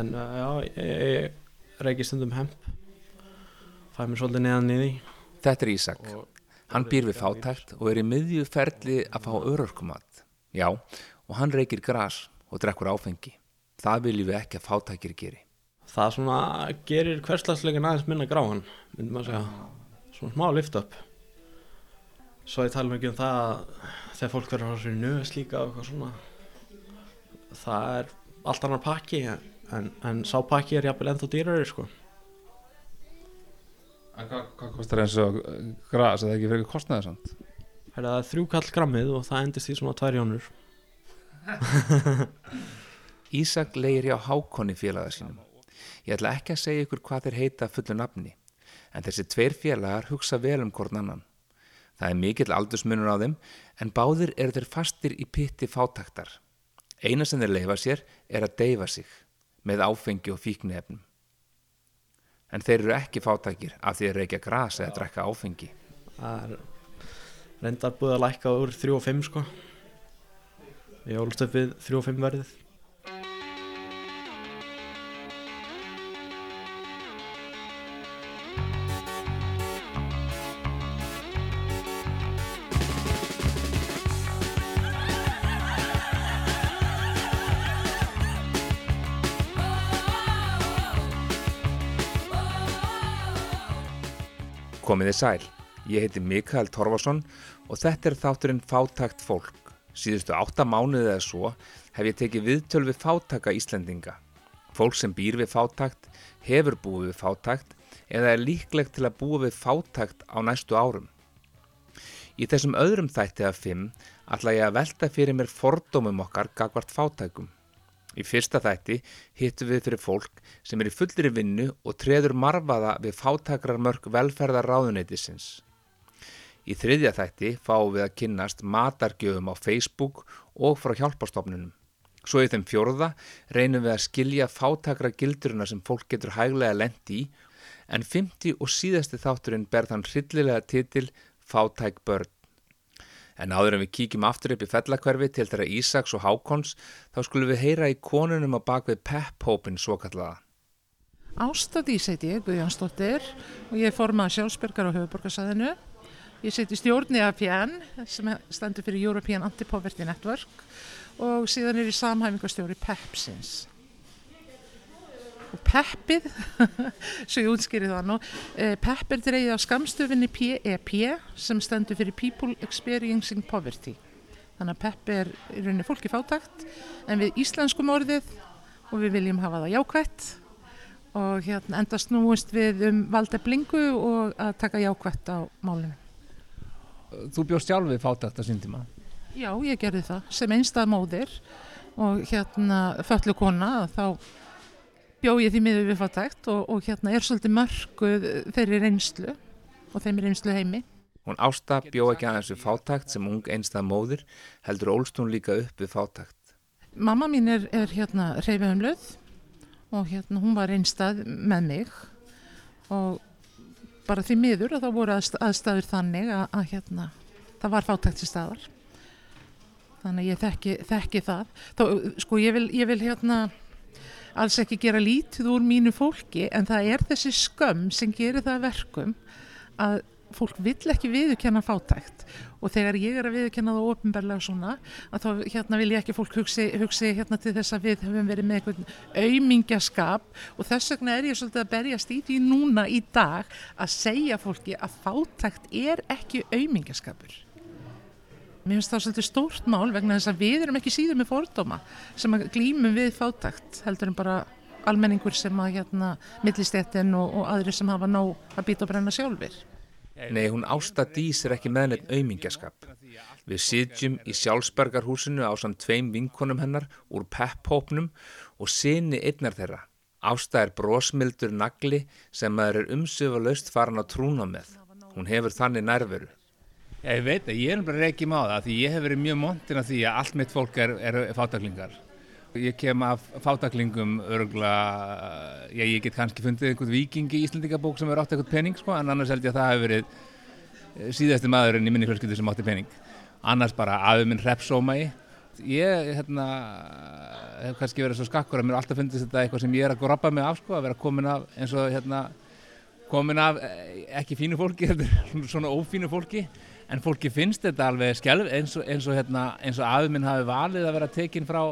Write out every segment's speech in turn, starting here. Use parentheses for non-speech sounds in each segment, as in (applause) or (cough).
en uh, já, ég, reiki stundum hemp fæ mér svolítið neðan í því Þetta er Ísak. Hann býr við fátækt og er í miðju ferli að fá örorkumat. Já, og hann reykir gras og drekkur áfengi. Það viljum við ekki að fátækir geri. það svona gerir hverslagsleikin aðeins minna gráan myndi maður segja svona smá lift up svo ég tala mikið um það að þegar fólk verður að fara sér nöðs líka og eitthvað svona það er allt annar pakki en, en sá pakki er jafnvel ennþá dýrari sko En hvað, hvað kostar eins og uh, gras eða ekki fyrir kostnaði samt? það er þrjú kall grammið og það endist í svona tvær jónur (laughs) Ísak leir hjá Hákonni félaga sínum. Ég ætla ekki að segja ykkur hvað þeir heita fullu nafni, en þessi tveir félagar hugsa vel um hvort annan. Það er mikill aldursmunur á þeim, en báðir eru þeir fastir í pitti fátaktar. Eina sem þeir leifa sér er að deyfa sig, með áfengi og fíknefnum. En þeir eru ekki fátakir af því að reykja gras eða drekka áfengi. það er reyndar búið að lækka úr 3 og 5 sko ég ólst upp við 3 og 5 verðið Komiði sæl, ég heiti Mikael Torfason og þetta er þátturinn Fátakt fólk. Síðustu átta mánuðið eða svo hef ég tekið viðtöl við fátaka Íslendinga. Fólk sem býr við fátakt, hefur búið við fátakt eða er líklegt til að búa við fátakt á næstu árum. Í þessum öðrum þætti af fimm ætla ég að velta fyrir mér fordómum okkar gagvart fátækum. Í fyrsta þætti hittum við fyrir fólk sem er í fullri vinnu og treður marfaða við fátakrar mörg velferðar ráðuneytisins. Í þriðja þætti fáum við að kynnast matargjöfum á Facebook og frá hjálpastofnunum. Svo í þeim fjórða reynum við að skilja fátakra gilduruna sem fólk getur hæglega lendi í en 50 og síðasti þátturinn ber þann hryllilega titil Fátæk börn. En áður en við kíkjum aftur upp í fellakverfi til þeirra Ísaks og Hákons þá skulum við heyra í konunum á bakvið Pep-hópin svo kallaða. Ásta Dís heiti ég, Guðjónsdóttir og ég er formað sjálfsbyrgar á höfuborgarsæðinu. Ég seti stjórn í APN sem stendur fyrir European Anti-Poverty Network og síðan er ég samhæfingastjóri PEPsins. Og PEPið, (laughs) svo ég útskýri það nú, eh, PEP er dreigið á skamstöfinni PEP sem stendur fyrir People Experiencing Poverty. Þannig að PEP er í rauninni fólki fátakt en við íslenskum orðið og við viljum hafa það jákvætt og hérna enda snúist við um valdeflingu og að taka jákvætt á málinu. Þú bjóst sjálf við fátækt að síndíma. Já, ég gerði það sem einstað móðir og hérna föllu kona þá bjó ég því miður við fátækt og, og hérna er svolítið mörguð þeirri reynslu og þeim reynslu heimi. Hún Ásta bjó ekki aðeins við fátakt sem ung einstað móðir heldur ólst hún líka upp við fátakt. Mamma mín er, er hérna reyfiðumlöð og hérna hún var einstað með mig og bara því miður að það voru aðst- aðstæður þannig að, að hérna það var fátækt til staðar. Þannig að ég þekki, þekki það. Þá, sko ég vil, ég vil hérna alls ekki gera lítið úr mínu fólki en það er þessi skömm sem gerir það að verkum að fólk vill ekki viðurkenna fátækt og þegar ég er að viðurkenna það ofinberlega svona að þá hérna vil ég ekki fólk hugsi, hugsi hérna til þess að við höfum verið með einhvern aumingjaskap og þess vegna er ég svolítið að berjast í því núna í dag að segja fólki að fátækt er ekki aumingjaskapur. Mér finnst það svolítið stórt mál vegna þess að við erum ekki síður með fordóma sem að glýmum við fátækt heldur en bara almenningur sem að hérna millistéttin og, og aðri sem hafa nóg að býta og brenna sjálfur. Nei, hún Ásta Dís er ekki með neitt aumingjaskap. Við sitjum í sjálfsbergarhúsinu á samt tveim vinkonum hennar úr Pep-hópnum og sinni einnar þeirra. Ásta er brosmildur nagli sem maður er umsöfalaust farin að trúna með. Hún hefur þannig nærveru. Já, ég veit að ég er bara reykjum á það því ég hef verið mjög montin af því að allt mitt fólk er, er fátaklingar. Ég kem af fátaklingum örgla, já ég get kannski fundið einhvern vikingi í Íslandingabók sem er átt eitthvað pening sko, en annars held ég að það hefur verið eh, síðasti maðurinn í minni fjölskyldu sem átti pening. Annars bara afi minn repsómægi, veist, ég hérna, hef kannski verið svo skakkur að mér alltaf finnst þetta eitthvað sem ég er að grabba mig af sko, að vera komin af eins og hérna, komin af eh, ekki fínu fólki, (laughs) svona ófínu fólki, en fólki finnst þetta alveg skjálf eins og, og, hérna, og afi minn hafi valið að vera tekinn frá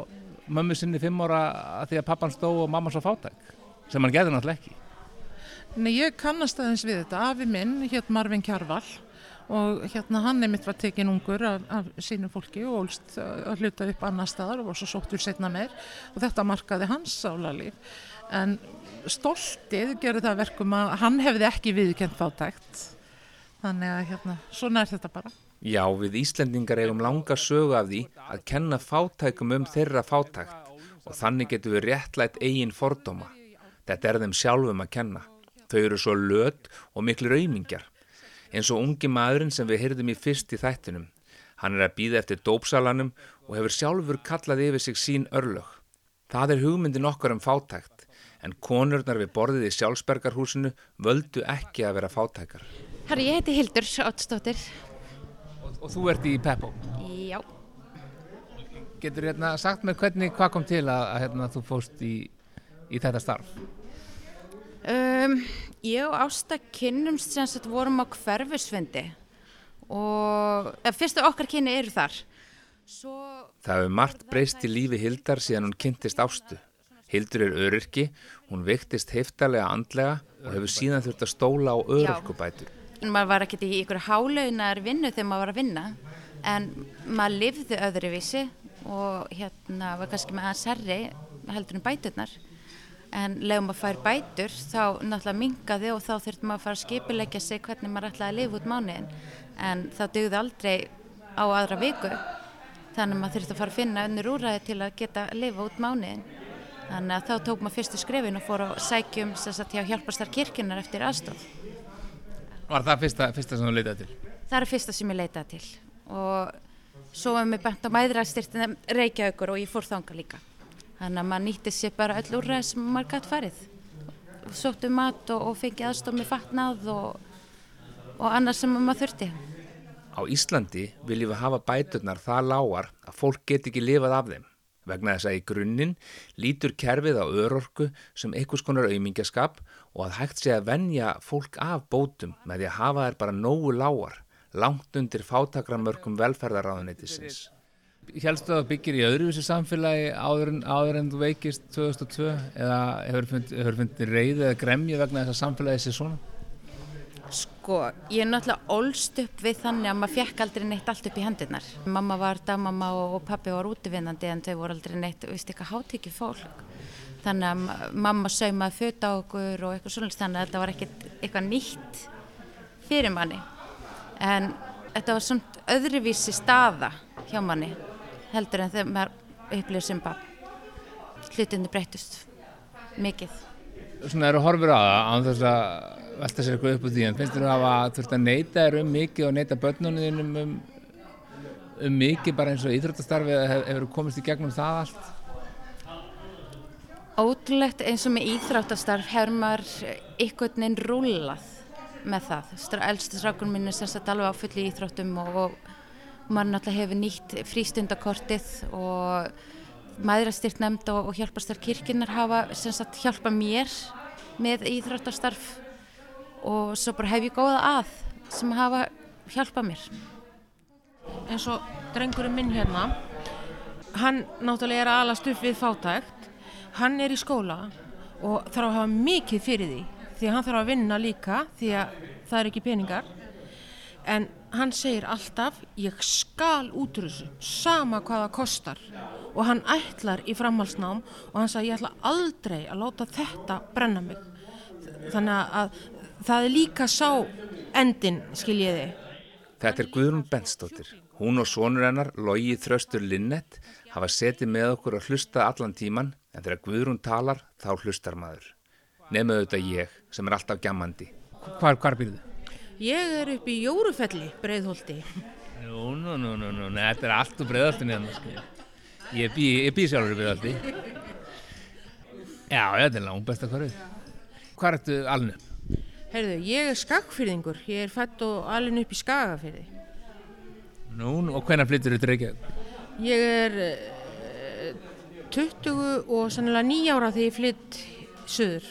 mömmu sinni fimm ára að því að pappan stó og mamma svo fátæk, sem hann gerði náttúrulega ekki. Nei, ég kannast aðeins við þetta. Afi minn, hétt Marvin Kjarval og hérna hann er mitt var tekin ungur af, af sínu fólki og ólst að hluta upp annar staðar og var svo sóttur setna meir og þetta markaði hans sálarlíf. En stoltið gerði það verkum að hann hefði ekki viðkjönd fátækt. Þannig að hérna, svona er þetta bara. Já, við Íslendingar eigum langa sögu af því að kenna fátækum um þeirra fátækt og þannig getum við réttlætt eigin fordóma. Þetta er þeim sjálfum að kenna. Þau eru svo löt og miklu raumingjar. Eins og ungi maðurinn sem við heyrðum í fyrst í þættinum. Hann er að býða eftir dópsalanum og hefur sjálfur kallað yfir sig sín örlög. Það er hugmyndin okkar um fátækt, en konurnar við borðið í sjálfsbergarhúsinu völdu ekki að vera fátækar. Herri, ég heiti Hildur Sjótsdóttir. Og, og þú ert í Peppo. Já. Getur hérna sagt mér hvernig, hvað kom til að, að hérna, þú fóst í, í þetta starf? Um, ég og Ásta kynnumst sem sagt vorum á hverfisfundi og fyrstu okkar kynni eru þar. Svo, Það hefur margt breyst í lífi Hildar síðan hún kynntist ástu. Hildur er öryrki, hún veiktist heiftalega andlega og hefur síðan þurft að stóla á öryrkubætur. Maður var ekkert í ykkur hálaunar vinnu þegar maður var að vinna en maður lifði öðruvísi og hérna var kannski með aðeins herri heldur en bæturnar. En legum maður fær bætur þá náttúrulega mingaði og þá þurfti maður að fara að skipilegja sig hvernig maður ætlaði að lifa út mánuðin en það dugði aldrei á aðra viku þannig að maður þurfti að fara að finna önnur úræði til að geta að lifa út mánuðin þannig að þá tók maður fyrstu skrefin og fór á sækjum sem sagt hjá hjálparstar kirkjunar eftir aðstof Var það fyrsta, fyrsta sem þú leitaði til? Það er fyrsta sem ég leitaði til og svo var mér bent á mæðrastyrtin Reykjavíkur og ég fór þanga líka. Þannig að maður nýtti sér bara öll úrræð sem maður gætt farið. Sóttu mat og, og fengi aðstof með fatnað og, og annað sem maður þurfti. Á Íslandi viljum við hafa bæturnar það lágar að fólk get ekki lifað af þeim. Vegna þess að í grunninn lítur kerfið á örorku sem einhvers konar aumingjaskap og að hægt sé að venja fólk af bótum með því að hafa þær bara nógu lágar, langt undir fátakramörkum velferðaráðuneytisins. Hjálstu að byggir í öðruvísi samfélagi áður en, áður en þú veikist 2002 eða hefur fundið fundi reyði eða gremju vegna þess að samfélagi sé svona? Sko, ég er náttúrulega ólst upp við þannig að maður fekk aldrei neitt allt upp í hendurnar. Mamma var dagmamma og, pappi var útvinnandi en þau voru aldrei neitt, veist eitthvað hátekið fólk. Þannig að ma- mamma saumaði föt á okkur og eitthvað svona, þannig að þetta var ekkert eitthvað nýtt fyrir manni. En þetta var svona öðruvísi staða hjá manni heldur en þegar maður upplifir sem bara hlutinni breytust mikið. Svona eru horfur á það án þess að velta sér eitthvað upp úr því en finnst þér að hafa þurft að neyta þér um mikið og neyta börnunum um, um mikið bara eins og íþróttastarfi eða hef, hefur komist í gegnum það allt? Ótrúlegt eins og með íþráttastarf hefur maður einhvern veginn rúlað með það. Elstu strákun minn er sagt alveg á fulli íþróttum og, og maður náttúrulega hefur nýtt frístundakortið og maðurastyrkt nefnd og, og hjálparstarf kirkirnar hafa sem sagt hjálpa mér með íþráttastarf og svo bara hef ég góða að sem hafa hjálpa mér. eins og drengurinn minn hérna hann náttúrulega er að alast upp við fátækt. Hann er í skóla og þarf að hafa mikið fyrir því því hann þarf að vinna líka því að það er ekki peningar. En hann segir alltaf ég skal út úr þessu sama hvað það kostar. Og hann ætlar í framhalsnám og hann sagði ég ætla aldrei að láta þetta brenna mig. Þannig að það er líka sá endin skiljiði Þetta er Guðrún Bentsdóttir. Hún og sonur hennar, Logi Þröstur Linnett, hafa setið með okkur að hlusta allan tíman en þegar Guðrún talar þá hlustar maður. Nefnum auðvitað ég sem er alltaf gjammandi. Hvar, hvar býrðu? Ég er upp í Jórufelli, Breiðholti. Nú, nú, nú, nú, nú, þetta er allt úr breiðaltinu hérna, sko. Ég bý, ég bý sjálfur í breiðalti. Já, þetta er langt besta hverfið. Hvar ertu alnu? Heyrðu, ég er skagfyrðingur. Ég er fætt og alin upp í Skagafyrði. Nú, nú, og hvenær flyttur þú til Reykjavík? Ég er eh, 20 og sannilega 9 ára þegar ég flytt söður.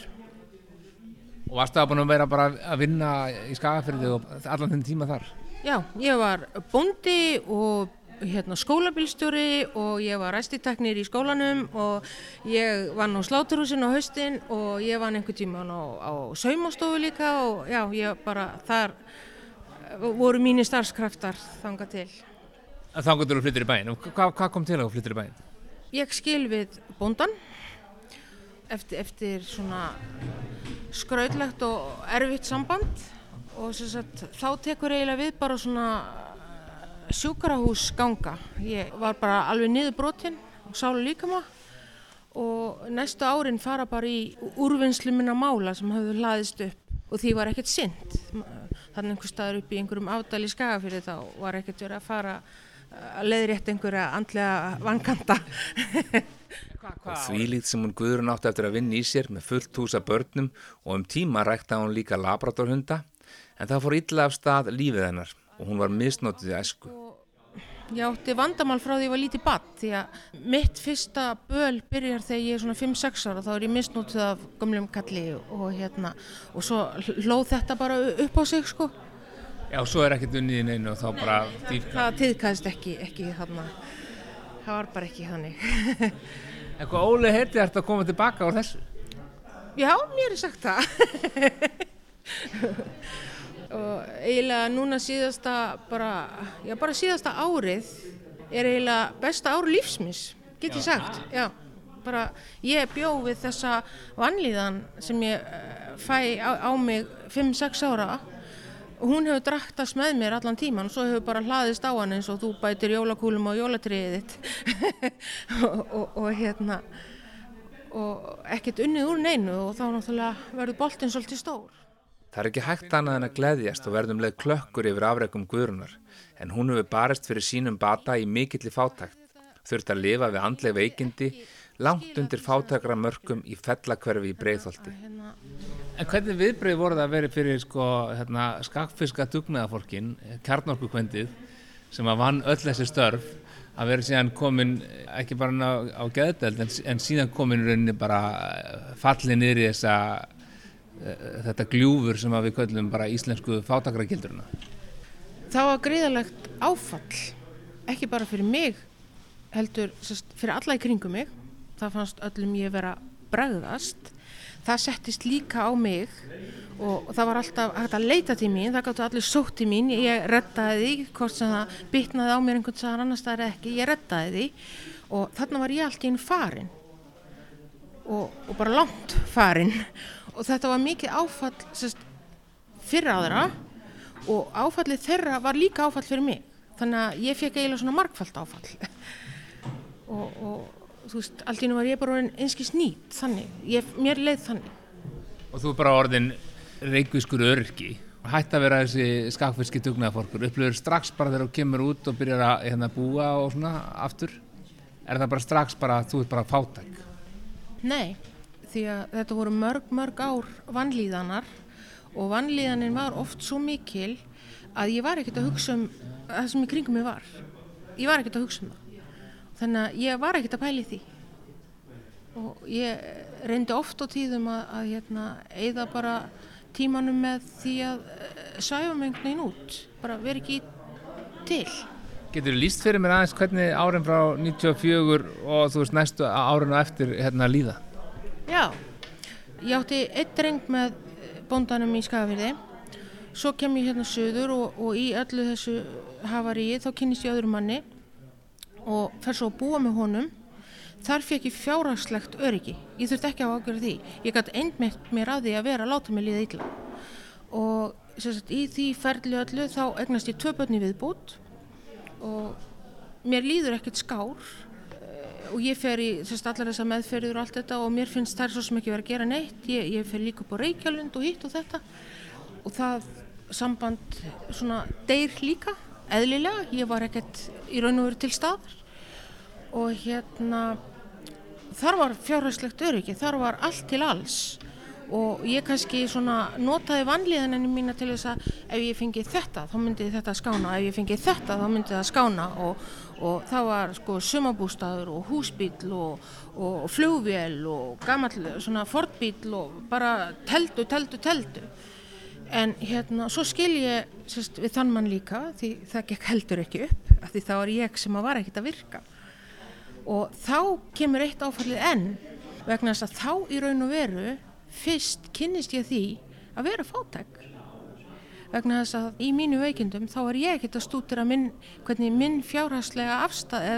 Og varstu það búin að vera bara að vinna í skagafyrði og allan þenn tíma þar? Já, ég var bóndi og hérna, skólabílstjóri og ég var ræstiteknir í skólanum og ég vann á sláturhúsin á haustin og ég vann einhver tíma á, á saumastofu líka og já, ég bara þar voru mínir starfskraftar þanga til. Þá getur þú flyttir í bæinn. Og Hvað, hvað kom til að flyttir í bæinn? Ég skil við bóndan eftir, eftir svona skrautlegt og erfitt samband og sagt, þá tekur eiginlega við bara svona sjúkrahús ganga. Ég var bara alveg niður brotinn og sálu líkama og næstu árin fara bara í úrvinnslu minna mála sem hafðu hlaðist upp og því var ekkert synd. Þannig einhver staður upp í einhverjum afdæli skagafyrir þá var ekkert verið að fara að leiðrétt einhverja andlega vankanta. (laughs) Og þvílít sem hún Guðrun átti eftir að vinna í sér með fullt húsa börnum og um tíma rækta hún líka labradorhunda en það fór illa af stað lífið hennar og hún var misnótið í æsku. Ég átti vandamál frá því ég var lítið badd því að mitt fyrsta böl byrjar þegar ég er svona 5-6 ára þá er ég misnótið af gömlum kalli og hérna og svo hlóð þetta bara upp á sig sko. Já, svo er ekkert unnið í neinu og þá bara dýrka. Það tiðkæðist ekki, ekki þarna, það var bara ekki þannig. Eitthvað Óli heiti ert að koma tilbaka á þessu? Já, mér er sagt það. Og eiginlega núna síðasta bara, já bara síðasta árið er eiginlega besta ár lífsmis, get ég sagt, já. Bara ég bjó við þessa vannlíðan sem ég eh, fæ á, á mig 5-6 ára og hún hefur draktast með mér allan tíman og svo hefur bara hlaðist á hann eins og þú bætir jólakúlum á jólatriðið þitt (laughs) og, og, og hérna og ekkert unnið úr neinu og þá náttúrulega verður boltinn svolítið stór. Það er ekki hægt annað en að gleðjast og verðum leið klökkur yfir afreikum Guðrunar en hún hefur barist fyrir sínum bata í mikilli fátækt, þurft að lifa við andleg veikindi langt undir fátækra mörkum í fellakverfi í breyðholti. En hvernig viðbröði voru það að vera fyrir sko, hérna, skakfiska dugnaðafólkin, kjarnorkukvendið, sem að vann öll þessi störf, að vera síðan komin, ekki bara á, á geðdeld, en, en síðan komin rauninni bara fallið niður í þessa, þetta gljúfur sem við köllum bara íslensku fátakrakildurina. Það var greiðalegt áfall, ekki bara fyrir mig, heldur sest, fyrir alla í kringum mig. Það fannst öllum ég vera bregðast. Það settist líka á mig og, það var alltaf hægt að leita til mín, það gáttu allir sótt til mín, ég rettaði því, hvort sem það bytnaði á mér einhvern sagan annars það er ekki, ég rettaði því og þarna var ég allt í einn farin og, og bara langt farin og þetta var mikið áfall sérst, fyrir aðra og áfallið þeirra var líka áfall fyrir mig, þannig að ég fekk eiginlega svona markfallt áfall. (laughs) Og, og þú veist, allt í nú var ég bara einskis nýtt, þannig, ég, mér leið þannig. Og þú er bara orðin reykvískur örki, hætt að vera þessi skakfiski dugnaðaforkur, upplöður strax bara þegar þú kemur út og byrjar að hérna, búa og svona aftur, er það bara strax bara að þú er bara fátæk? Nei, því að þetta voru mörg, mörg ár vannlíðanar og vannlíðanin var oft svo mikil að ég var ekkert að hugsa um það sem í kringum ég var. Ég var ekkert að hugsa um það þannig að ég var ekkert að pæli því og ég reyndi oft á tíðum að, að hérna, eigða bara tímanum með því að einhvern veginn út bara veri ekki til Getur þú líst fyrir mér aðeins hvernig árin frá 94 og þú veist næstu árin og eftir hérna líða? Já, ég átti eitt dreng með bóndanum í Skagafyrði svo kem ég hérna söður og, og í öllu þessu hafaríi þá kynist ég öðru manni og fer svo að búa með honum. Þar fekk ég fjárhagslegt öryggi. Ég þurfti ekki að ágjöra því. Ég gæti einmitt mér að því að vera að láta mig líða illa. Og sagt, í því ferli öllu þá egnast ég tvö börni viðbútt og mér líður ekkert skár. eh, og ég fer í sagt, allar þessa meðferður og allt þetta og mér finnst það er svo sem ekki verið að gera neitt. Ég, ég fer líka upp á Reykjavlund og hitt og þetta. Og það samband svona deyr líka eðlilega, ég var ekkert í raun og veru til staðar. Og hérna þar var fjárhagslegt öryggi, þar var allt til alls. Og ég kannski svona notaði vanlíðaninu mína til þess að ef ég fengi þetta þá myndi þetta skána, ef ég fengi þetta þá myndi það skána. Og, og það var sko sumabústaður og húsbíl og, og flugvél og gamall svona fortbíl og bara teldu, teldu, teldu. En hérna svo skil ég sérst, við þann mann líka því það gekk heldur ekki upp af því það var ég sem að var ekkert að virka. Og þá kemur eitt áfallið enn vegna þess að þá í raun og veru fyrst kynnist ég því að vera fátæk vegna þess að í mínu veikindum þá er ég ekkert að stútira minn, hvernig minn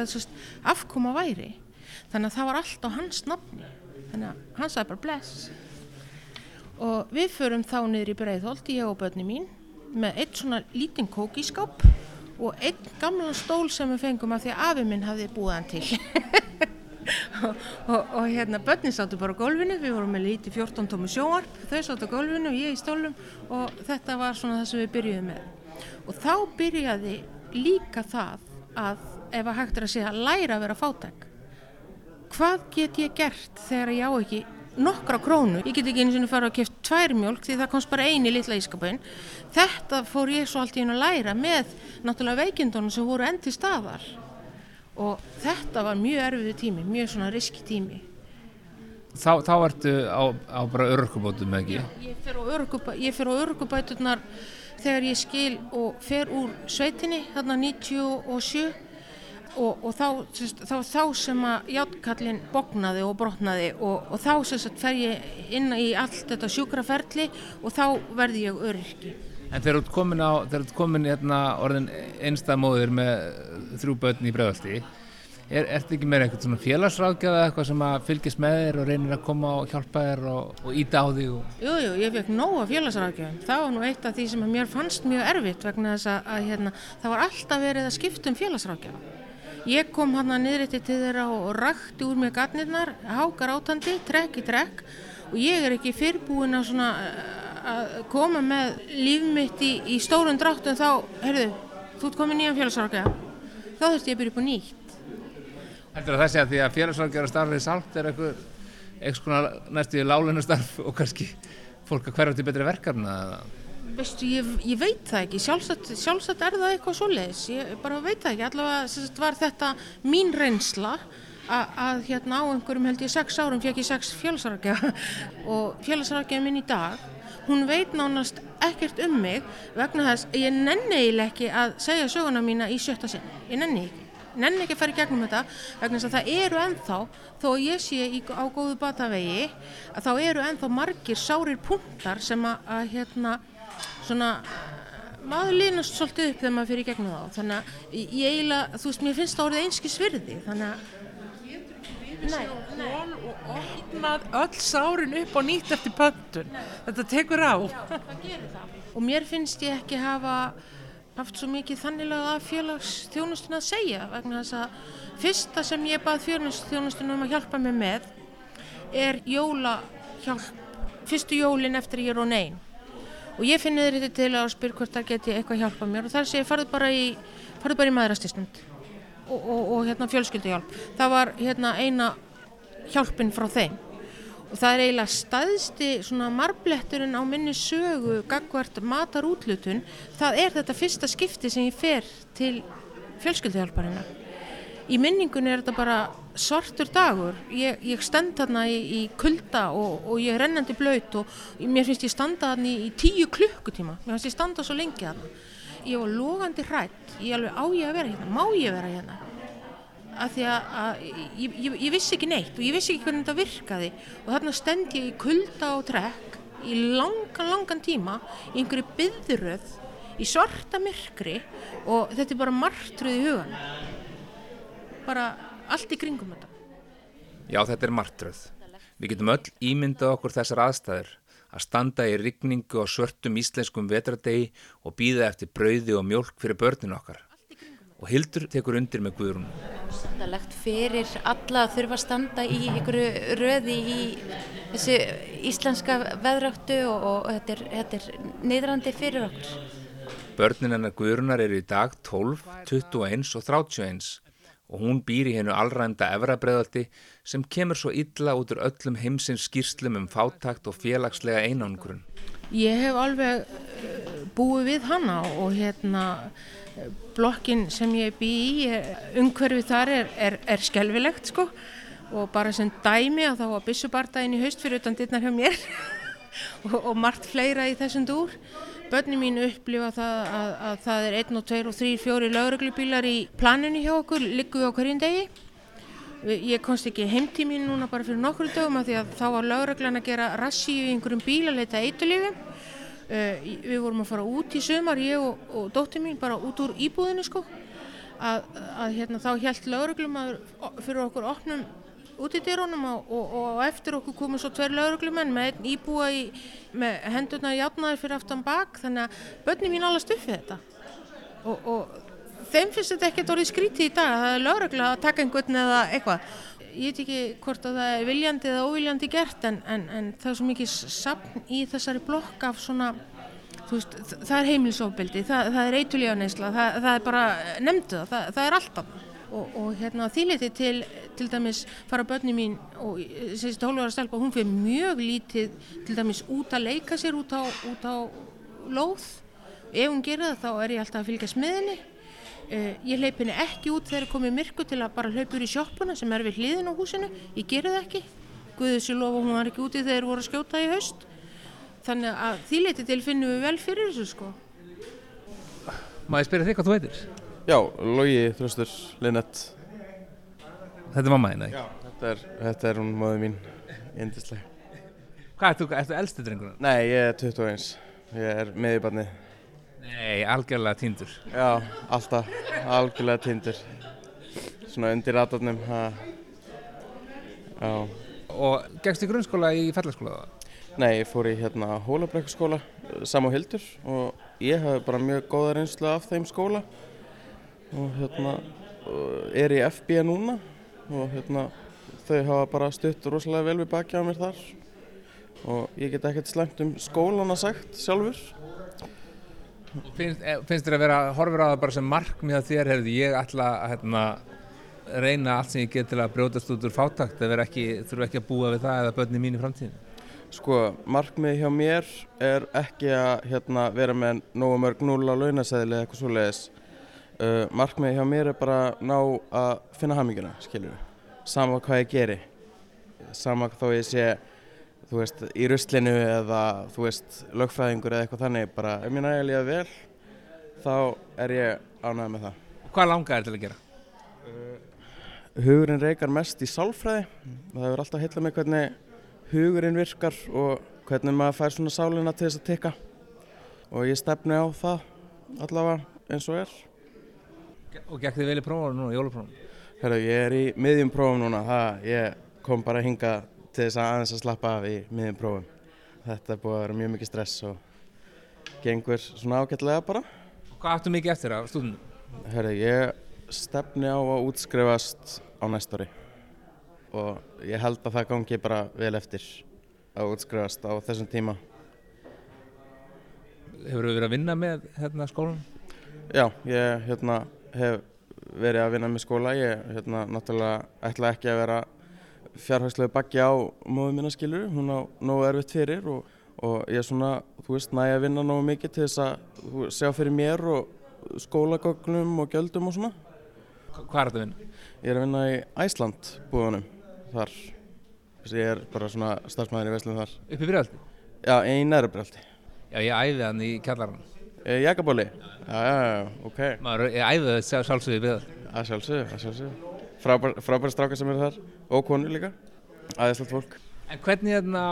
sérst, afkoma væri. Þannig að það var allt á hans nafni. Þannig að hann sagði bara bless. Og við förum þá niður í Breiðholt ég og börni mín með eitt svona lítinn kókiskáp og einn gamlan stól sem við fengum af því að afi minn hafði búið hann til (laughs) og, og, og hérna börnin sáttu bara á gólfinu, við vorum með lítið 14 tómi sjóarp, þau sáttu á gólfinu og ég í stólum og þetta var svona það sem við byrjuðum með. Og þá byrjaði líka það að ef að hægt er að segja læra að vera fátæk. Hvað get ég gert þegar ég á ekki nokkra krónu, ég get ekki einu sinni fara að kæft tvær mjölk því það komst bara eini litla ískapin þetta fór ég svo allt í einu að læra með náttúrulega veikindunum sem voru endi staðar og þetta var mjög erfiðu tími, mjög svona riski tími Þá, þá ertu á, á bara örkubótum ekki? ég fer á örgubæ, ég fer á örgubæturnar þegar ég skil og fer úr sveitinni þarna 97 og, og þá, sérst, þá, þá sem að játkallin bognaði og brotnaði og, og þá sérst, fer ég inn í allt þetta sjúkraferli og þá verði ég öryrki. En þegar þú ert komin, hérna, orðin einstæðmóðir með þrjú börn í bregðaldi, er, ertu ekki með eitthvað svona félagsráðgjafa eitthvað sem að fylgjast með þér og reynir að koma og hjálpa þér og, og íta á því? Og... Jú, jú, ég fekk nóga félagsráðgjöfum. Það var nú eitt af því sem mér fannst mjög erfitt vegna þess að, að hérna, það var alltaf verið að skipta um félagsráðgjöfa. Ég kom hann að niðrætti til þeirra og rakti úr mig gatnirnar, hákar átandi, trekk í trekk og ég er ekki fyrrbúin að, svona, að koma með líf mitt í, í stórun dráttum þá, heyrðu, þú ert komið nýjan félagsráðgjöfa. Þá þurfti ég að byrja upp á nýtt. Heldur að þessi að því að félagsráðgjöra starfið sált er eitthvað, eitthvað næstu í lálunastarf og kannski fólk að hverja til betri verkefna eða? Veistu, ég, ég veit það ekki, sjálfsagt, sjálfsagt er það eitthvað svoleiðis, ég bara veit það ekki, allavega sagt, var þetta mín reynsla að, að hérna á einhverjum held ég sex árum fekk ég sex félagsarkja og félagsarkja minn í dag, hún veit nánast ekkert um mig vegna þess að ég nenni eiginlega ekki að segja söguna mína í sjötta sinn, ég nenni ekki. Nenni ekki að fara í gegnum þetta vegna þess að það eru ennþá, þó ég sé í, á góðu batavegi, að þá eru ennþá margir sárir punktar sem að, að hérna, svona maður línast svolítið upp þegar maður fyrir í gegnum þá. Þannig að ég eiginlega, þú veist, mér finnst það orðið einski svirði þannig að Nei, Hól og opnað öll sárin upp og nýtt eftir pöntun. Þetta tekur á. og mér finnst ég ekki hafa haft svo mikið þannilega að félagsþjónustun að segja vegna þess að fyrsta sem ég bað félagsþjónustun um að hjálpa mig með er jólahjálp fyrstu jólin eftir ég er og neyn og ég finn niður þetta til að spyrja hvort það geti eitthvað hjálpa mér og þar sé ég farið bara í í maðurastisnund og, og, og hérna fjölskylduhjálp það var hérna eina hjálpin frá þeim. Og það er eiginlega staðsti marbletturinn á minni sögu gagvart matarútlutun það er þetta fyrsta skipti sem ég fer til fjölskylduhjálparinnar í minningunni er þetta bara svartur dagur. Ég, ég stend þarna í, í kulda og, og ég er rennandi blöyt og mér finnst ég standa þarna í, í tíu klukkutíma. Mér finnst ég standa svo lengi þarna ég var logandi hrætt ég alveg á ég að vera hérna, má ég vera hérna? Af því að, að ég, ég, ég vissi ekki neitt og ég vissi ekki hvernig þetta virkaði. Og þarna stend ég í kulda og trekk í langan, langan tíma í einhverju byðröð í svarta myrkri og þetta er bara martruð í hugan bara allt í kringum þetta. Já, þetta er martröð. Við getum öll ímyndað okkur þessar aðstæður að standa í rigningu og svörtum íslenskum vetradegi og býða eftir brauði og mjólk fyrir börnin okkar. Og Hildur tekur undir með Guðrún. Sannalegt fyrir alla að þurfa að standa í einhverju röði í þessu íslenska veðráttu og, og þetta, er, þetta er niðrandi fyrir okkur. Börnin hennar Guðrunar eru í dag 12, 21 og 31 og hún býr í hennu allræmda efrabreðaldi sem kemur svo illa út úr öllum heimsins skýrslum um fátakt og félagslega einangrun. Ég hef alveg uh, búið við hana og hérna blokkin sem ég bý í, umhverfið þar er, er, er skelvilegt sko og bara sem dæmi að þá var bissubardaginn í haust fyrir utan dittnar hjá mér (laughs) og, og margt fleira í þessum dúr. Bönni mín upplifa það að, að það er 1 og 2 og 3, 4 lauruglubílar í planinu hjá okkur, liggu á hverjum degi. Ég komst ekki heimtímin núna bara fyrir nokkru dögum að því að þá var lauruglan að gera rassi í einhverjum bíl að leita eitulífum. Uh, við vorum að fara út í sömar, ég og, og dóttir mín, bara út úr íbúðinu sko. Að, að hérna, þá held lauruglum að fyrir okkur opnum út í dyrunum og, og, og eftir okkur komu svo tver lauruglumenn með einn íbúa í, með hendurna játnaði fyrir aftan bak þannig að börni mín alveg stuffið þetta. Og, og þeim finnst þetta ekkert orðið skríti í dag það er laurugla að taka einhvern eða eitthvað. Ég veit ekki hvort að það er viljandi eða óviljandi gert en, en, en það er svo mikið sapn í þessari blokk af svona veist, það er heimilsofbildi, það, það er eitulíðaneysla það, það er bara nefndu það, það er alltaf og, og hérna þýliti til til dæmis fara börni mín og þessi 12 ára stelpa hún fyrir mjög lítið til dæmis út að leika sér út á, út á lóð. Ef hún gerir það þá er ég alltaf að fylgja smiðinni uh, ég hleyp henni ekki út þegar komið myrku til að bara hlaupa úr í sjoppuna sem er við hliðin á húsinu. Ég gerir það ekki. Guðið sér lofa hún var ekki úti þegar voru að skjóta í haust. Þannig að þýleiti til finnum við vel fyrir þessu sko. Má ég spyrja þig hvað þú heitir? Já, Lógi Þröstur Linnet Þetta er mamma þín, ekki? Já, þetta er, þetta er hún móðu mín, indisleg. Hvað, ertu, ertu elsti drengur? Nei, ég er 21, ég er meðibarni. Nei, algjörlega týndur. Já, alltaf, algjörlega týndur. Svona undir ratarnum, já. Og gegstu grunnskóla í fellaskóla það? Nei, ég fór í hérna hólabrekkaskóla, Sam og Hildur og ég hafi bara mjög góða reynslu af þeim skóla og hérna er í FB núna. Og hérna, þau hafa bara stutt rosalega vel við baki á mér þar. Og ég get ekkert slengt um skólan að sagt sjálfur. Finnst, eh, finnst þér að vera horfur á það bara sem markmið að þér hefði ég ætla að hérna, reyna allt sem ég get til að brjótast út úr fátakt eða þurfu ekki að búa við það eða börni mín í framtíðinu? Sko, markmið hjá mér er ekki að hérna, vera með nógu mörg núla launasæðili eða eitthvað svo leiðis uh, markmið hjá mér er bara ná að finna haminguna, skiljum við sama hvað ég geri. Sama þó ég sé þú veist, í ruslinu eða þú veist, lögfræðingur eða eitthvað þannig. Bara, ef mér nægja að líða vel þá er ég ánægð með það. Hvað langar þér til að gera? Hugurinn reykar mest í sálfræði. Það hefur alltaf heitla með hvernig hugurinn virkar og hvernig maður fær svona sálina til þess að tikka. Og ég stefni á það allavega eins og er Og gekk þið vel í prófum núna, jóluprófum? Herru, ég er í miðjum prófum núna, það, ég kom bara að hinga til þess að aðeins að slappa af í miðjum prófum. Þetta er búið að vera mjög mikið stress og gengur svona ágætlega bara. Og hvað áttu mikið eftir af stúdunum? Herru, ég stefni á að útskrifast á næst ári og ég held að það gangi bara vel eftir að útskrifast á þessum tíma. Hefur þú verið að vinna með hérna, skólan? Já, ég hérna, hef verið að vinna með skóla. Ég hérna, náttúrulega ætla ekki að vera fjárhagslegu baggi á móðu mína skilur. Hún á nógu erfitt fyrir og, og ég er svona, þú veist, næ að vinna nógu mikið til þess að þú, sjá fyrir mér og skólagögnum og gjöldum og svona. Hvað er þetta að vinna? Ég er að vinna í Æsland búðunum þar. Ég er bara svona starfsmæður í Veslun þar. Upp í Breiðaldi? Já, í Nærubrjaldi. Já, ég æði hann í kjallarann. Jægabóli? Já, já, já, ok. Maður, ég æði það sjálfsögði í Breiðaldi. Að sjálfsögðu, að sjálfsögðu. Frábær, frábær strákar sem eru þar og konur líka. Æðislegt fólk. En hvernig hérna,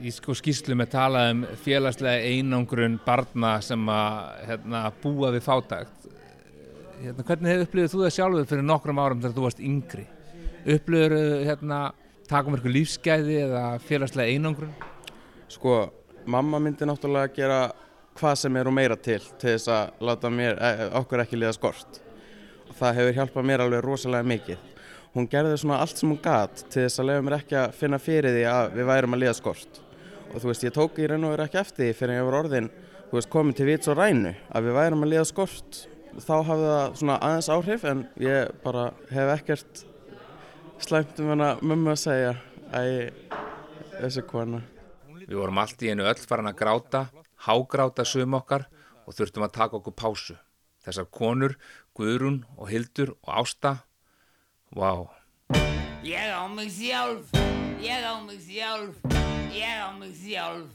í sko skýslum er talað um félagslega einangrun barna sem að hérna, búa við fátækt. Hérna, hvernig hefur upplifið þú það sjálfur fyrir nokkrum árum þegar þú varst yngri? Upplifur hérna, takum eitthvað lífsgæði eða félagslega einangrun? Sko, mamma myndi náttúrulega gera hvað sem er og meira til til þess að láta mér, eh, okkur ekki liða skort. Það hefur hjálpað mér alveg rosalega mikið. Hún gerði svona allt sem hún gat til þess að lefa mér ekki að finna fyrir því að við værum að liða skort. Og þú veist, ég tók í raun og veru ekki eftir því fyrir að ég var orðin, þú veist, komin til vits og rænu að við værum að liða skort þá hafði það svona aðeins áhrif en ég bara hef ekkert slæmt um hana mömmu að segja Æ, þessi kona Við vorum allt í einu öll farin að gráta, hágráta sum okkar og þurftum að taka okkur pásu. Þessar konur, Guðrún og Hildur og Ásta, vá. Ég á mig sjálf, ég á mig sjálf, ég á mig sjálf,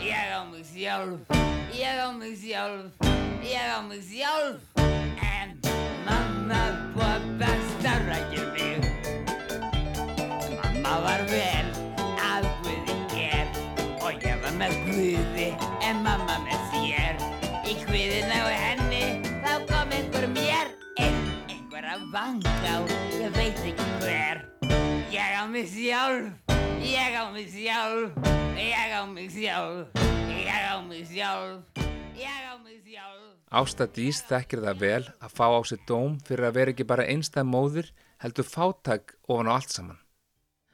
ég á mig sjálf, ég á mig sjálf, ég á mig sjálf. En mamma pappa starrakir mig. Vanga og ég veit ekki hver. Ég á mig sjálf, ég á mig sjálf, ég á mig sjálf, ég á mig sjálf, ég á mig sjálf. Ásta Dís þekkir það vel að fá á sig dóm fyrir að vera ekki bara einstæð móðir, heldur fátæk ofan á allt saman.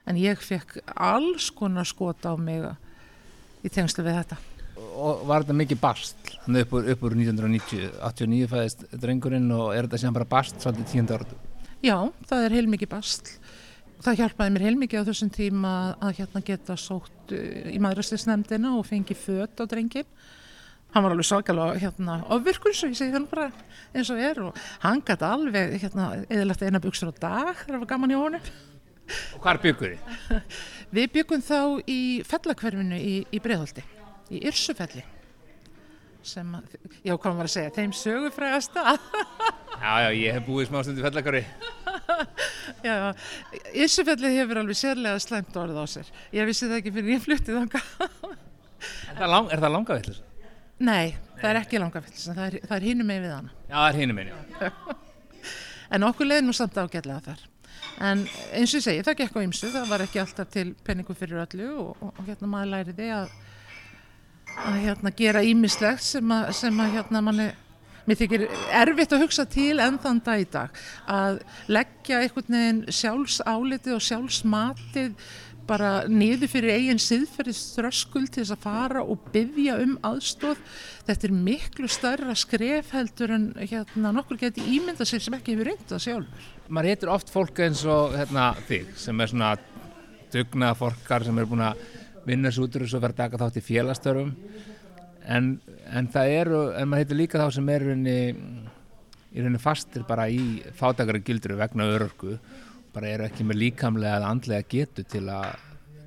En ég fekk alls konar skot á mig í tengslu við þetta. Og var þetta mikið bast, hann upp úr, upp úr 1990, 89 fæðist drengurinn og er þetta sem bara bast svolítið tíund áratu? Já, það er heilmikið bastl. Það hjálpaði mér heilmikið á þessum tíma að hérna geta sótt uh, í maðurastisnefndina og fengi föt á drengin. Hann var alveg svakalega hérna, nú bara eins og er og hann gæti alveg hérna, eðalegt eina buksur á dag það var gaman í honum. Og hvar byggur þið? Við byggum þá í fellakverfinu í, í Breiðholti, í Yrsufelli. Sem, að, já, hvað var að segja, þeim sögufrægast að. (laughs) Já, já, ég hef búið smá stundu fellakari. Já, Yrsufelli hefur alveg sérlega slæmt orð á sér. Ég vissi það ekki fyrir ég fluttið þanga. (laughs) Er það, lang, það langa villis? Nei, það er ekki langa fylgis, það er, er hinum með við hana. Já, það er hinum minn, já. (laughs) En okkur leiði nú samt ágætlega þar. En eins og ég segi, það gekk á ymsu, það var ekki alltaf til penningu fyrir öllu og, og, og hérna maður læriði að, að hérna gera ímislegt sem að, sem að hérna manni, mér þykir erfitt að hugsa til enn þann dag í dag, að leggja einhvern veginn sjálfsálitið og sjálfsmatið bara niður fyrir eigin siðferðiströskul til þess að fara og byggja um aðstóð. Þetta er miklu starra skref heldur en hérna nokkur geti ímynda sér sem ekki hefur reyndað sjálfur. Maður heitir oft fólk eins og hérna, þig sem er svona dugnaða fólkar sem er búin að vinna sér út úr þessu og vera að taka þátt í félagstörfum en, en það eru, en maður heitir líka þá sem er í rauninni, fastir bara í fátakara gildru vegna örörku bara eru ekki með líkamlega eða andlega getu til að,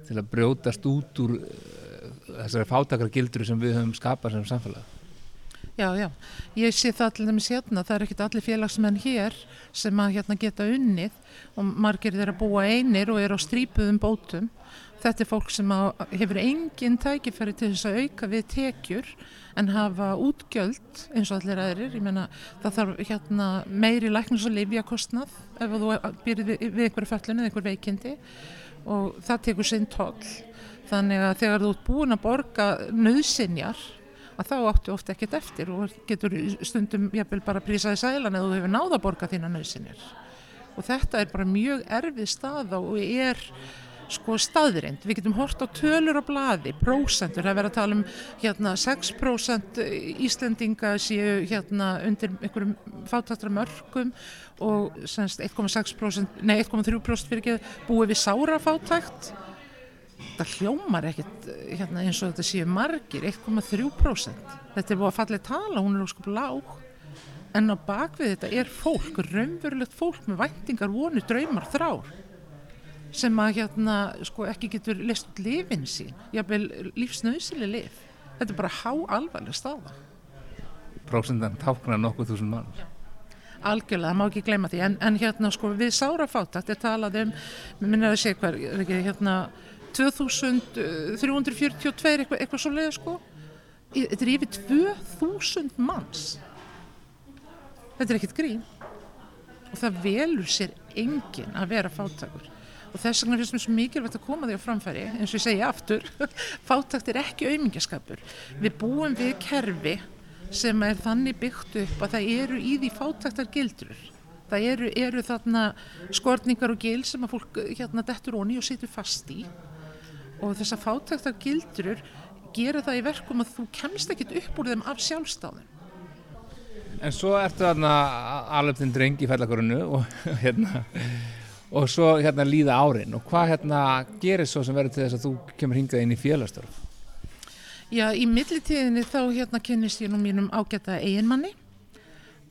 til að brjótast út úr uh, þessari fátakara gildru sem við höfum skapað sem samfélag. Já, já, ég sé það allir dæmis hérna, það er ekkit allir félagsmenn hér sem að hérna geta unnið og margir þeirra búa einir og eru á strípuðum bótum. Þetta er fólk sem hefur engin tækifæri til þess að auka við tekjur en hafa útgjöld eins og allir aðrir. Ég meina það þarf hérna meiri læknus og lifjakostnað ef þú byrðir við, við einhverju föllinu eða einhver veikindi og það tekur sinn toll. Þannig að þegar þú ert búin að borga nöðsinjar að þá áttu ofta ekkert eftir og getur stundum jafnvel bara prísaði sælan eða þú hefur náða að borga þína nöðsinjar. Og þetta er bara mjög erfið staða og er sko staðrind. Við getum hort á tölur á bladi, prósentur, það er verið að tala um hérna 6% Íslendinga séu hérna undir einhverjum fátættra mörgum og 1,6% nei 1,3% fyrir ekki búið við sára fátækt það hljómar ekkert hérna, eins og þetta séu margir 1,3% þetta er búið að fallið tala, hún er óskup lág en á bakvið þetta er fólk raunverulegt fólk með væntingar, vonir, draumar, þrár sem að hérna sko ekki getur list lifin sín. Jáfnvel lífsnauðsili lif þetta er bara há alvarleg staða. Prósendan táknar nokkuð þúsund mann. algjörlega, það má ekki gleyma því. En, en hérna sko við sárafátakt er talað um, minna að segja ekki hérna 2342 eitthvað, eitthvað svo leiða sko þetta er yfir 2000 manns. Þetta er ekkert grín. Og það velur sér enginn að vera fátakur og þess vegna finnst mér svo mikilvægt að koma því á framfæri eins og ég segi aftur (laughs) fátakt er ekki auðmingjaskapur við búum við kerfi sem er þannig byggt upp að það eru í því fátaktar gildrur. Það eru, eru þarna skorningar og gil sem að fólk hérna dettur onni og situr fast í. Og þessar fátaktar gildrur gera það í verkum að þú kemst ekkit upp úr þeim af sjálfstáðum En svo ertu þarna alveg þinn dreng í fellakorinu og (laughs) hérna og svo hérna líða árin. Og hvað hérna gerir svo sem verður til þess að þú kemur hingað inn í félagstörf? Já, í millitíðinni þá hérna kynnist ég nú mínum ágæta eiginmanni.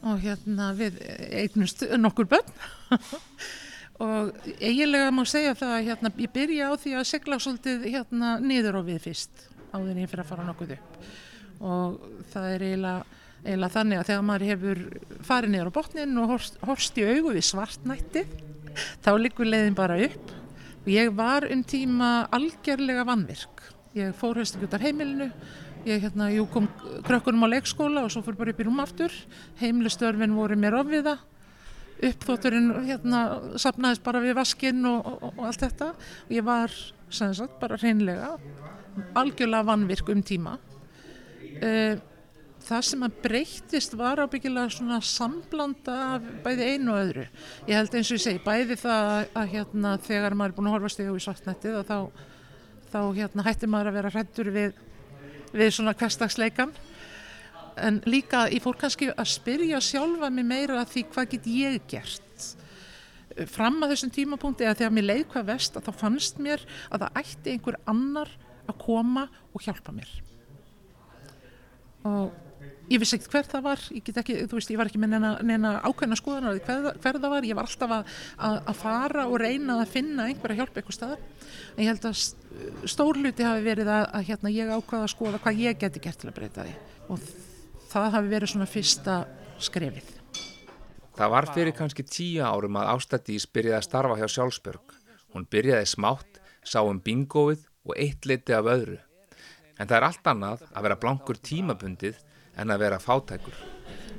Og hérna við eignust nokkur börn. (laughs) Og eiginlega má segja það að hérna, ég byrja á því að segla svolítið hérna niður á við fyrst áður ég fyrir að fara nokkuð upp. Og það er eiginlega, eiginlega þannig að þegar maður hefur farið niður á botnin og horst, horst í augu við svartnættið þá liggur leiðin bara upp. Og ég var um tíma algjörlega vannvirk ég fór höst ekki út af heimilinu. Ég hérna, jú, kom krökkunum á leikskóla og svo fór bara upp í rúm aftur. Heimilistörfin voru mér ofviða uppþótturinn hérna sapnaðist bara við vaskinn og, og, og allt þetta. Og ég var sagt bara hreinlega algjörlega vannvirk um tíma. Uh, það sem að breyttist var ábyggilega svona samblanda bæði einu og öðru. Ég held eins og ég segi, bæði það að, hérna þegar maður er búin að horfa stegu í svartnættið og þá, þá hérna hættir maður að vera hrættur við, við svona hverstagsleikan en líka ég fór kannski að spyrja sjálfa mig meira að því hvað get ég gert? Fram að þessum tímapunkti eða þegar mér leið hvað vest að þá fannst mér að það ætti einhver annar að koma og hjálpa mér. Og ég vissi ekkert hver það var ég ekki, veist, ég var ekki með neina, neina ákveðna skoðanar hver, hver það var, ég var alltaf að, að, að fara og reyna að finna einhverja hjálp eitthvað staðar en ég held að stór hluti hafi verið að, að hérna, ég ákvaða að skoða hvað ég geti gert til að breyta því og það hafi verið svona fyrsta skrefið Það var fyrir kannski tíu árum að Ástadís byrjaði að starfa hjá Sjálfsbjörg. Hún byrjaði smátt, sá um bingóið og eitt liti af öðru. En það er allt annað að vera blankur tímabundið en að vera fátækur.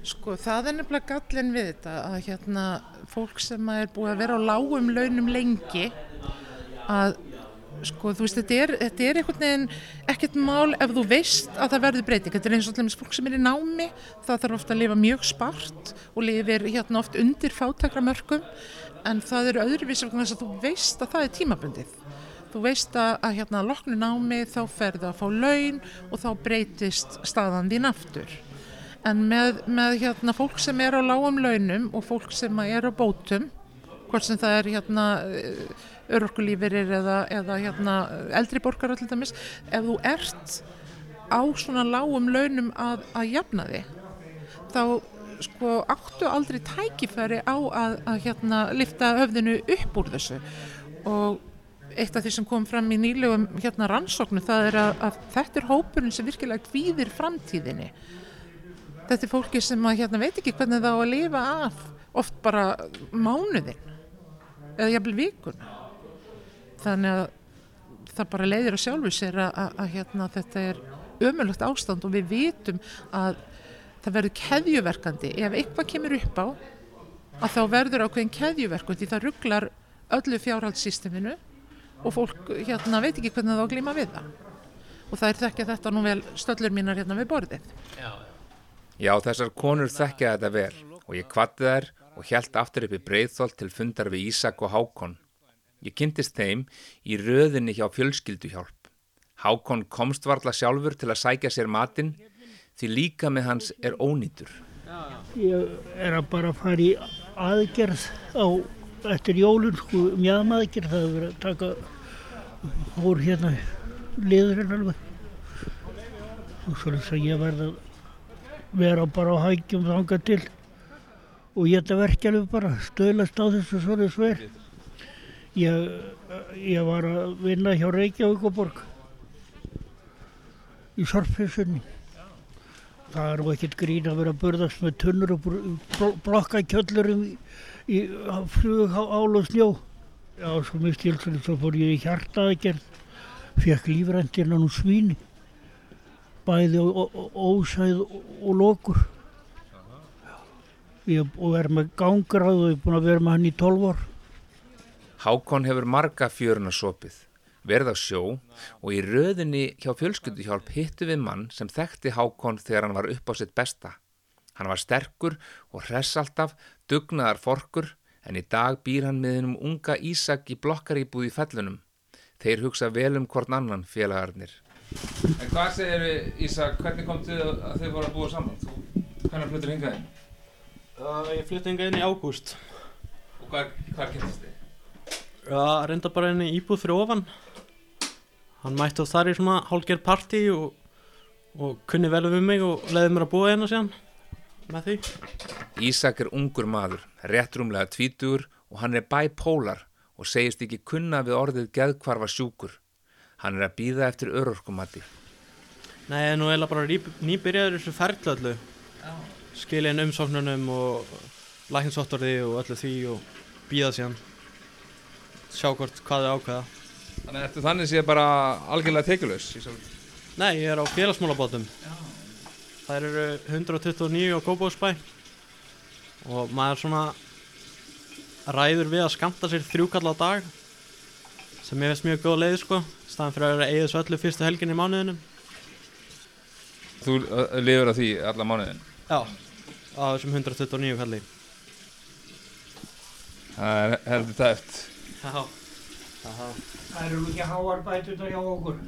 Sko það er nefnilega gallin við þetta að hérna fólk sem er búið að vera á lágum launum lengi að sko þú veist þetta er, þetta er einhvern veginn ekkert mál ef þú veist að það verður breyting þetta er eins og allmis fólk sem er í námi það þarf ofta að lifa mjög spart og lifir hérna oft undir fátakramörkum en það eru öðruvísi vegna þess að þú veist að það er tímabundið þú veist að, að hérna loknu námi þá ferðu að fá laun og þá breytist staðan þín aftur. En með, með hérna fólk sem er á lágum launum og fólk sem er á bótum hvort sem það er hérna örorkulífirir eða, eða hérna, eldri borgar allir dæmis, ef þú ert á svona lágum launum að, að jafna þig þá sko áttu aldrei tækifæri á að, að hérna lifta höfðinu upp úr þessu. Og eitt af því sem kom fram í nýlegum hérna rannsóknu það er að, að þetta er hópurinn sem virkilega kvíðir framtíðinni. Þetta er fólki sem að hérna veit ekki hvernig það á að lifa af oft bara mánuðin eða jafnvel vikuna. Þannig að það bara leiðir að sjálfu sér að, að, að hérna, þetta er ömulagt ástand og við vitum að það verður keðjuverkandi. Ef eitthvað kemur upp á að þá verður ákveðin keðjuverkandi það rugglar öllu fjárhaldssysteminu og fólk hérna veit ekki hvernig það á að glíma við það. Og það er þekkja þetta nú vel stöllur mínar hérna við borðið. Já, Já þessar konur þekkja þetta vel. Og ég kvatti þær og hjælt aftur upp í breyðþóll til fundar við Ísak og Hákon. Ég kynntist þeim í röðinni hjá fjölskylduhjálp. Hákon komst varla sjálfur til að sækja sér matinn því líka með hans er ónýtur. Ég er að bara fara í aðgerð á eftir jólun, sko, mjögmaðgerð, það er verið að taka hór hérna liðurinn alveg. Og svo þess að ég verði að vera bara á hægjum þanga til og ég þetta verkja alveg bara stöðlast á þessu svona sver. Ég, ég var að vinna hjá Reykjavíkuborg í sorpfessunni. Það er ekkert grín að vera að burðast með tunnur og blokkakjöllurum í flug ál og snjó. Já, svo til þess að fór ég í hjartaðgerð, fekk lífræntirna nú svíni, bæði ósæð og lokur. Ég er með gangráð og ég er búin að vera með hann í 12 ár. Hákon hefur marga fjöruna sopið, verð á sjó og í röðinni hjá fjölskylduhjálp hittu við mann sem þekkti Hákon þegar hann var upp á sitt besta. Hann var sterkur og hress alltaf, dugnaðar forkur en í dag býr hann með hennum unga Ísak í blokkaríbúð í fellunum. Þeir hugsa vel um hvort annan félagarnir. En hvað segir við Ísak, hvernig kom þið að þið voru að búa saman? Þú Hvernig flutur hingað inn? Uh, ég flytti enga inn í ágúst. Og hvað, hvað kynntist þið? Já, reynda bara inn í íbúð fyrir ofan. Hann mætti á þar í svona hálfgerð partí og, og kunni vel við mig og leiði mér að búa hérna síðan með því. Ísak er ungur maður, rétt rúmlega tvítugur og hann er bipolar og segist ekki kunna við orðið geðkvarfa sjúkur. Hann er að býða eftir örorkumatti. Nei, ég er nú eiginlega bara ný- nýbyrjaður þessu. Skilja inn umsóknunum og lækninsvottorði og öllu því og býða síðan. Sjá hvort hvað þau ákveða. Þannig ertu þannig séð bara algjörlega tekjulegs? Nei, ég er á félagsmálabótum. Það eru 129 á Kópavóksbæ og maður svona ræður við að skamta sér þrjúkall á dag sem ég veist mjög góð leið sko staðan fyrir að vera eigið svo öllu fyrstu helgin í mánuðinum. Þú lifur að því alla mánuðin? Já, á þessum 129 kalli. Það er heldur tæft. Já. Það eru ekki háar bætunar hjá okkur.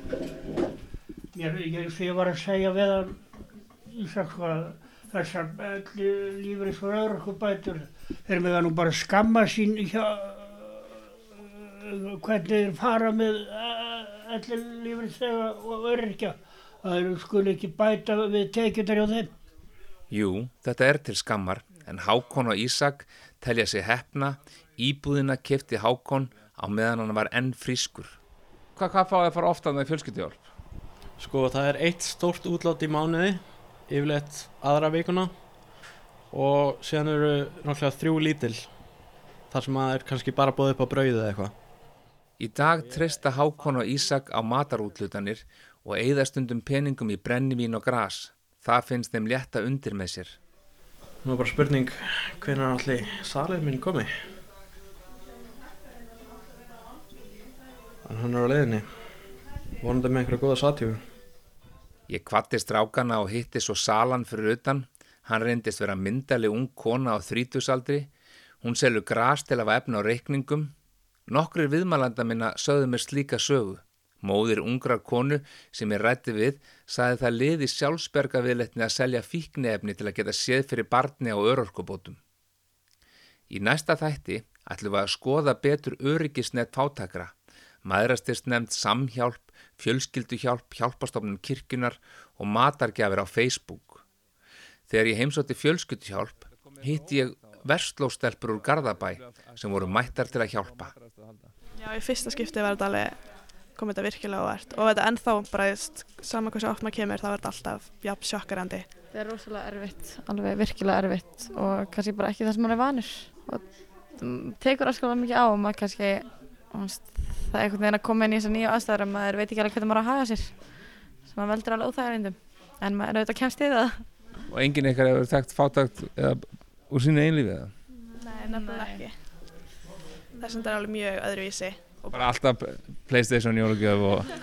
Mér, ég, ég var að segja við hann Sko að þessar lífris og örkubætur þeir með nú bara skamma sín hjá uh, hvernig þeir fara með allir lífrisega og örkja að þeir skuli ekki bæta við tekjundar hjá þeim. Jú, þetta er til skammar, en Hákon og Ísak telja sig hefna, íbúðina kefti Hákon á meðan hann var enn frískur. Hvað, hvað fáið að fara ofta með fjölskyldjálf? Sko það er eitt stórt útlát í mánuði, yfirleitt aðra vikuna og síðan eru náttúrulega þrjú lítil þar sem að er kannski bara bóðið upp á brauðið eða eitthvað. Í dag treysta Hákon og Ísak á matarútlutanir og eigða stundum peningum í brennivín og gras. Það finnst þeim létta undir með sér. Nú er bara spurning hvernig allir salið minn komi. En hann er á leiðinni. Vonandi með einhverja góða satjöfu. Ég kvatti strákana og hitti svo salan fyrir utan. Hann reyndist vera myndaleg ung kona á þrítusaldri. Hún selur gras til að efna á reikningum. Nokkrir viðmælanda minna sögðu mér slíka sögu. Móðir ungrar konu sem ég rætti við saði það liði sjálfsberga viðletni að selja fíknefni til að geta séð fyrir barni á örorkubótum. Í næsta þætti ætlum við að skoða betur öryggisnett fátakra, maðurastyrst nefnd samhjálp, fjölskylduhjálp, hjálpastofnun kirkjunar og matargjafir á Facebook. Þegar ég heimsótti fjölskylduhjálp hitti ég verslóstelpur úr Garðabæ sem voru mættar til að hjálpa. Já, í fyrsta skipti var þetta alveg kom þetta virkilega óvart og þetta ennþá bara saman hversu oft maður kemur þá er þetta alltaf jafn sjokkarandi. Það er rosalega erfitt, alveg virkilega erfitt og kannski bara ekki það sem maður er vanur og tekur aðskilja mikið á og maður kannski, það er einhvern veginn að koma inn í þessar nýju aðstæður að maður veit ekki alveg hvernig maður á að haga sér sem maður veldur alveg óþægjarindum en maður auðvitað kemst í það. Og enginn ykkar hefur þekkt fátakt eða úr sínu einlífið eða? Nei, nefnilega ekki. Þess að þetta er alveg mjög öðruvísi. Og bara alltaf Playstation jólugjöf og...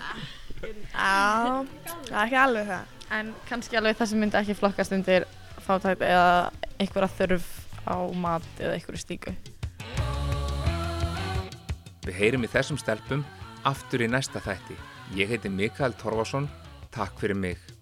Já, það er ekki alveg það. En kannski alveg það sem myndi ekki flokkast undir fátækt eða einhverja þörf á mat eða einhverju stíku. Við heyrim í þessum stelpum aftur í næsta þætti. Ég heiti Mikael Torfason. Takk fyrir mig.